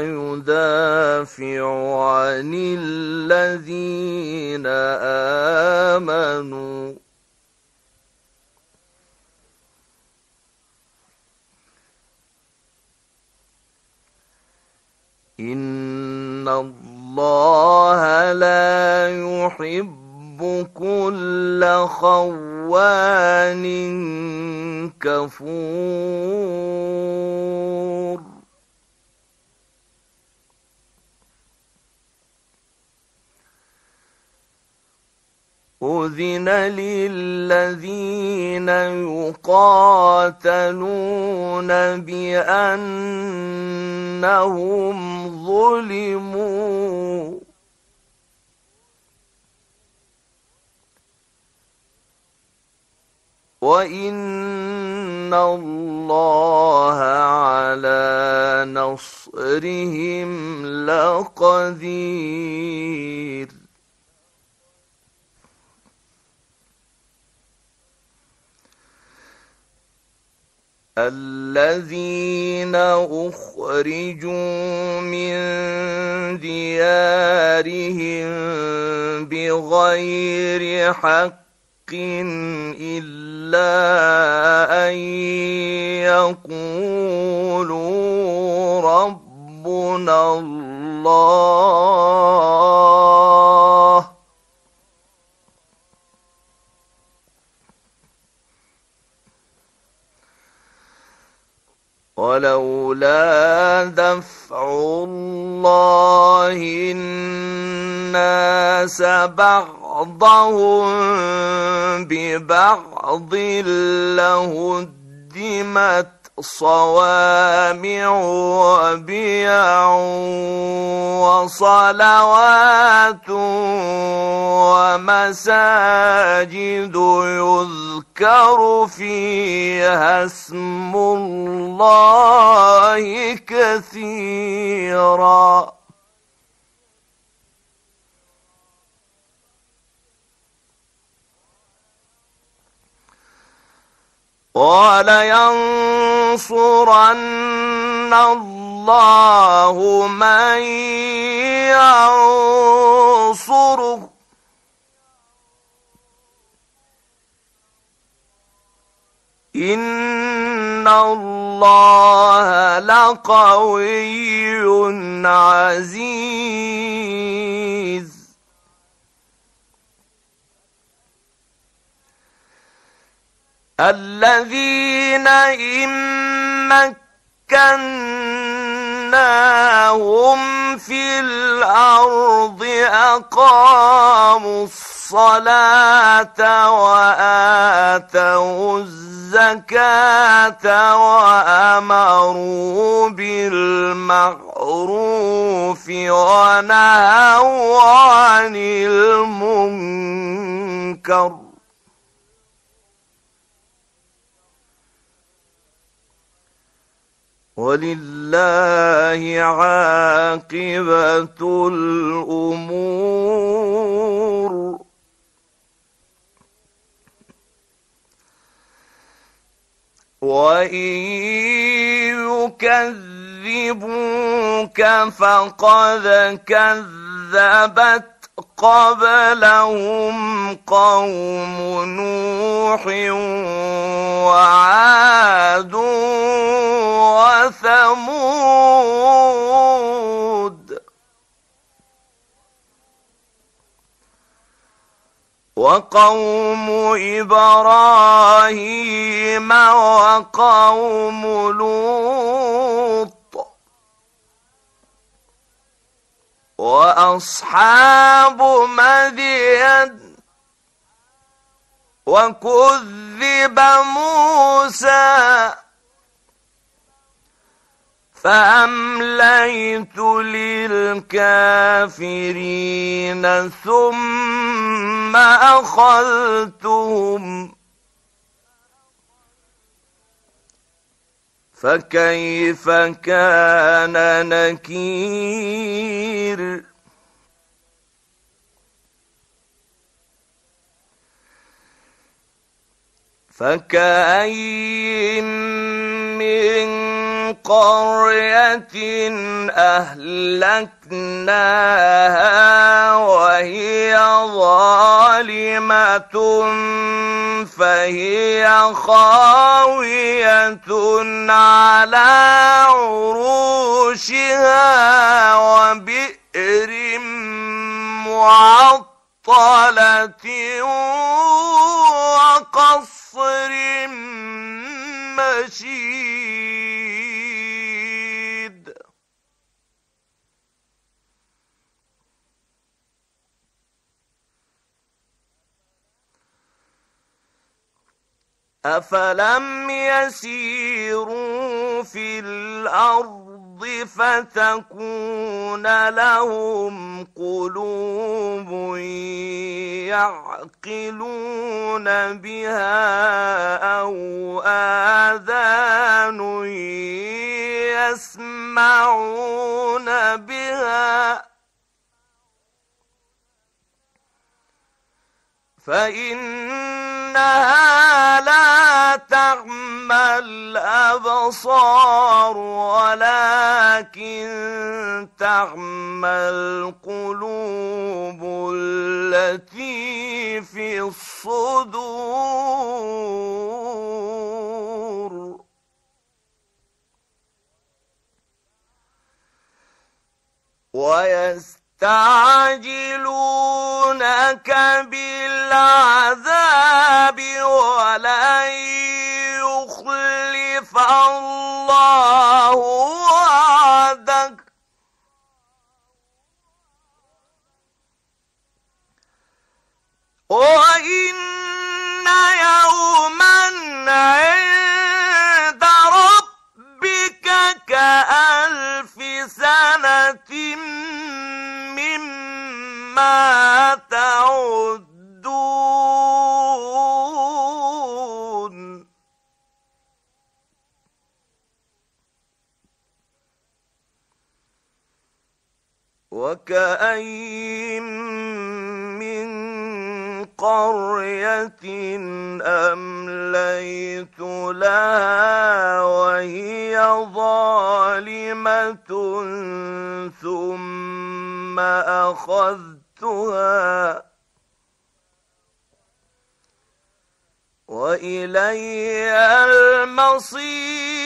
يدافع عن الذين آمنوا. إن الله لا يحب كل خوان كفور. أذن للذين يقاتلون بأنهم ظلموا وإن الله على نصرهم لقدير الذين أخرجوا من ديارهم بغير حق إلا أن يقولوا ولولا دفع الله الناس بعض بعضهم ببعض لهدمت صوامع وبيع وصلوات ومساجد يذكر فيها اسم الله كثيراً. ولينصرن الله من ينصره. إن الله لقوي عزيز. الذين إن مكناهم في الأرض أقاموا الصلاة وآتوا الزكاة وأمروا بالمعروف ونهوا عن المنكر. ولله عاقبة الأمور. وإن يكذبوك فقد كذبت قبلهم قوم نوح وعاد. وثمود. وقوم إبراهيم وقوم لوط. وأصحاب مدين. وكذب موسى. فأمليت للكافرين ثم لأخذتهم فكيف كان نكير؟ فكأين من قرية أهلكناها وهي ظالمة فهي خاوية على عروشها وبئر معطلة. أفلم يسيروا في الأرض فتكون لهم قلوب يعقلون بها أو آذان يسمعون بها فإنها تعمى الأبصار ولكن تعمى القلوب التي في الصدور ويست يستعجلونك بالعذاب ولن يخلف الله وعدك. وإن يوما عند ربك كألف سنة ما وكأين من قرية أمليت لها وهي ظالمة ثم أخذت أخذتها وإلي المصير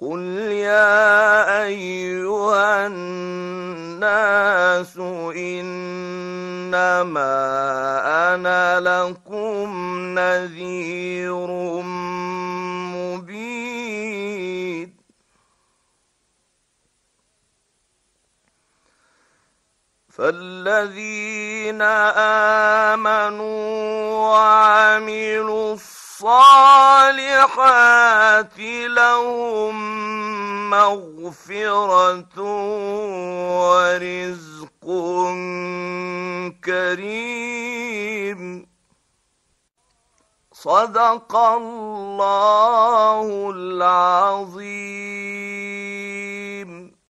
قل يا أيها الناس إنما أنا لكم نذير فالذين آمنوا وعملوا الصالحات لهم مغفرة ورزق كريم. صدق الله العظيم.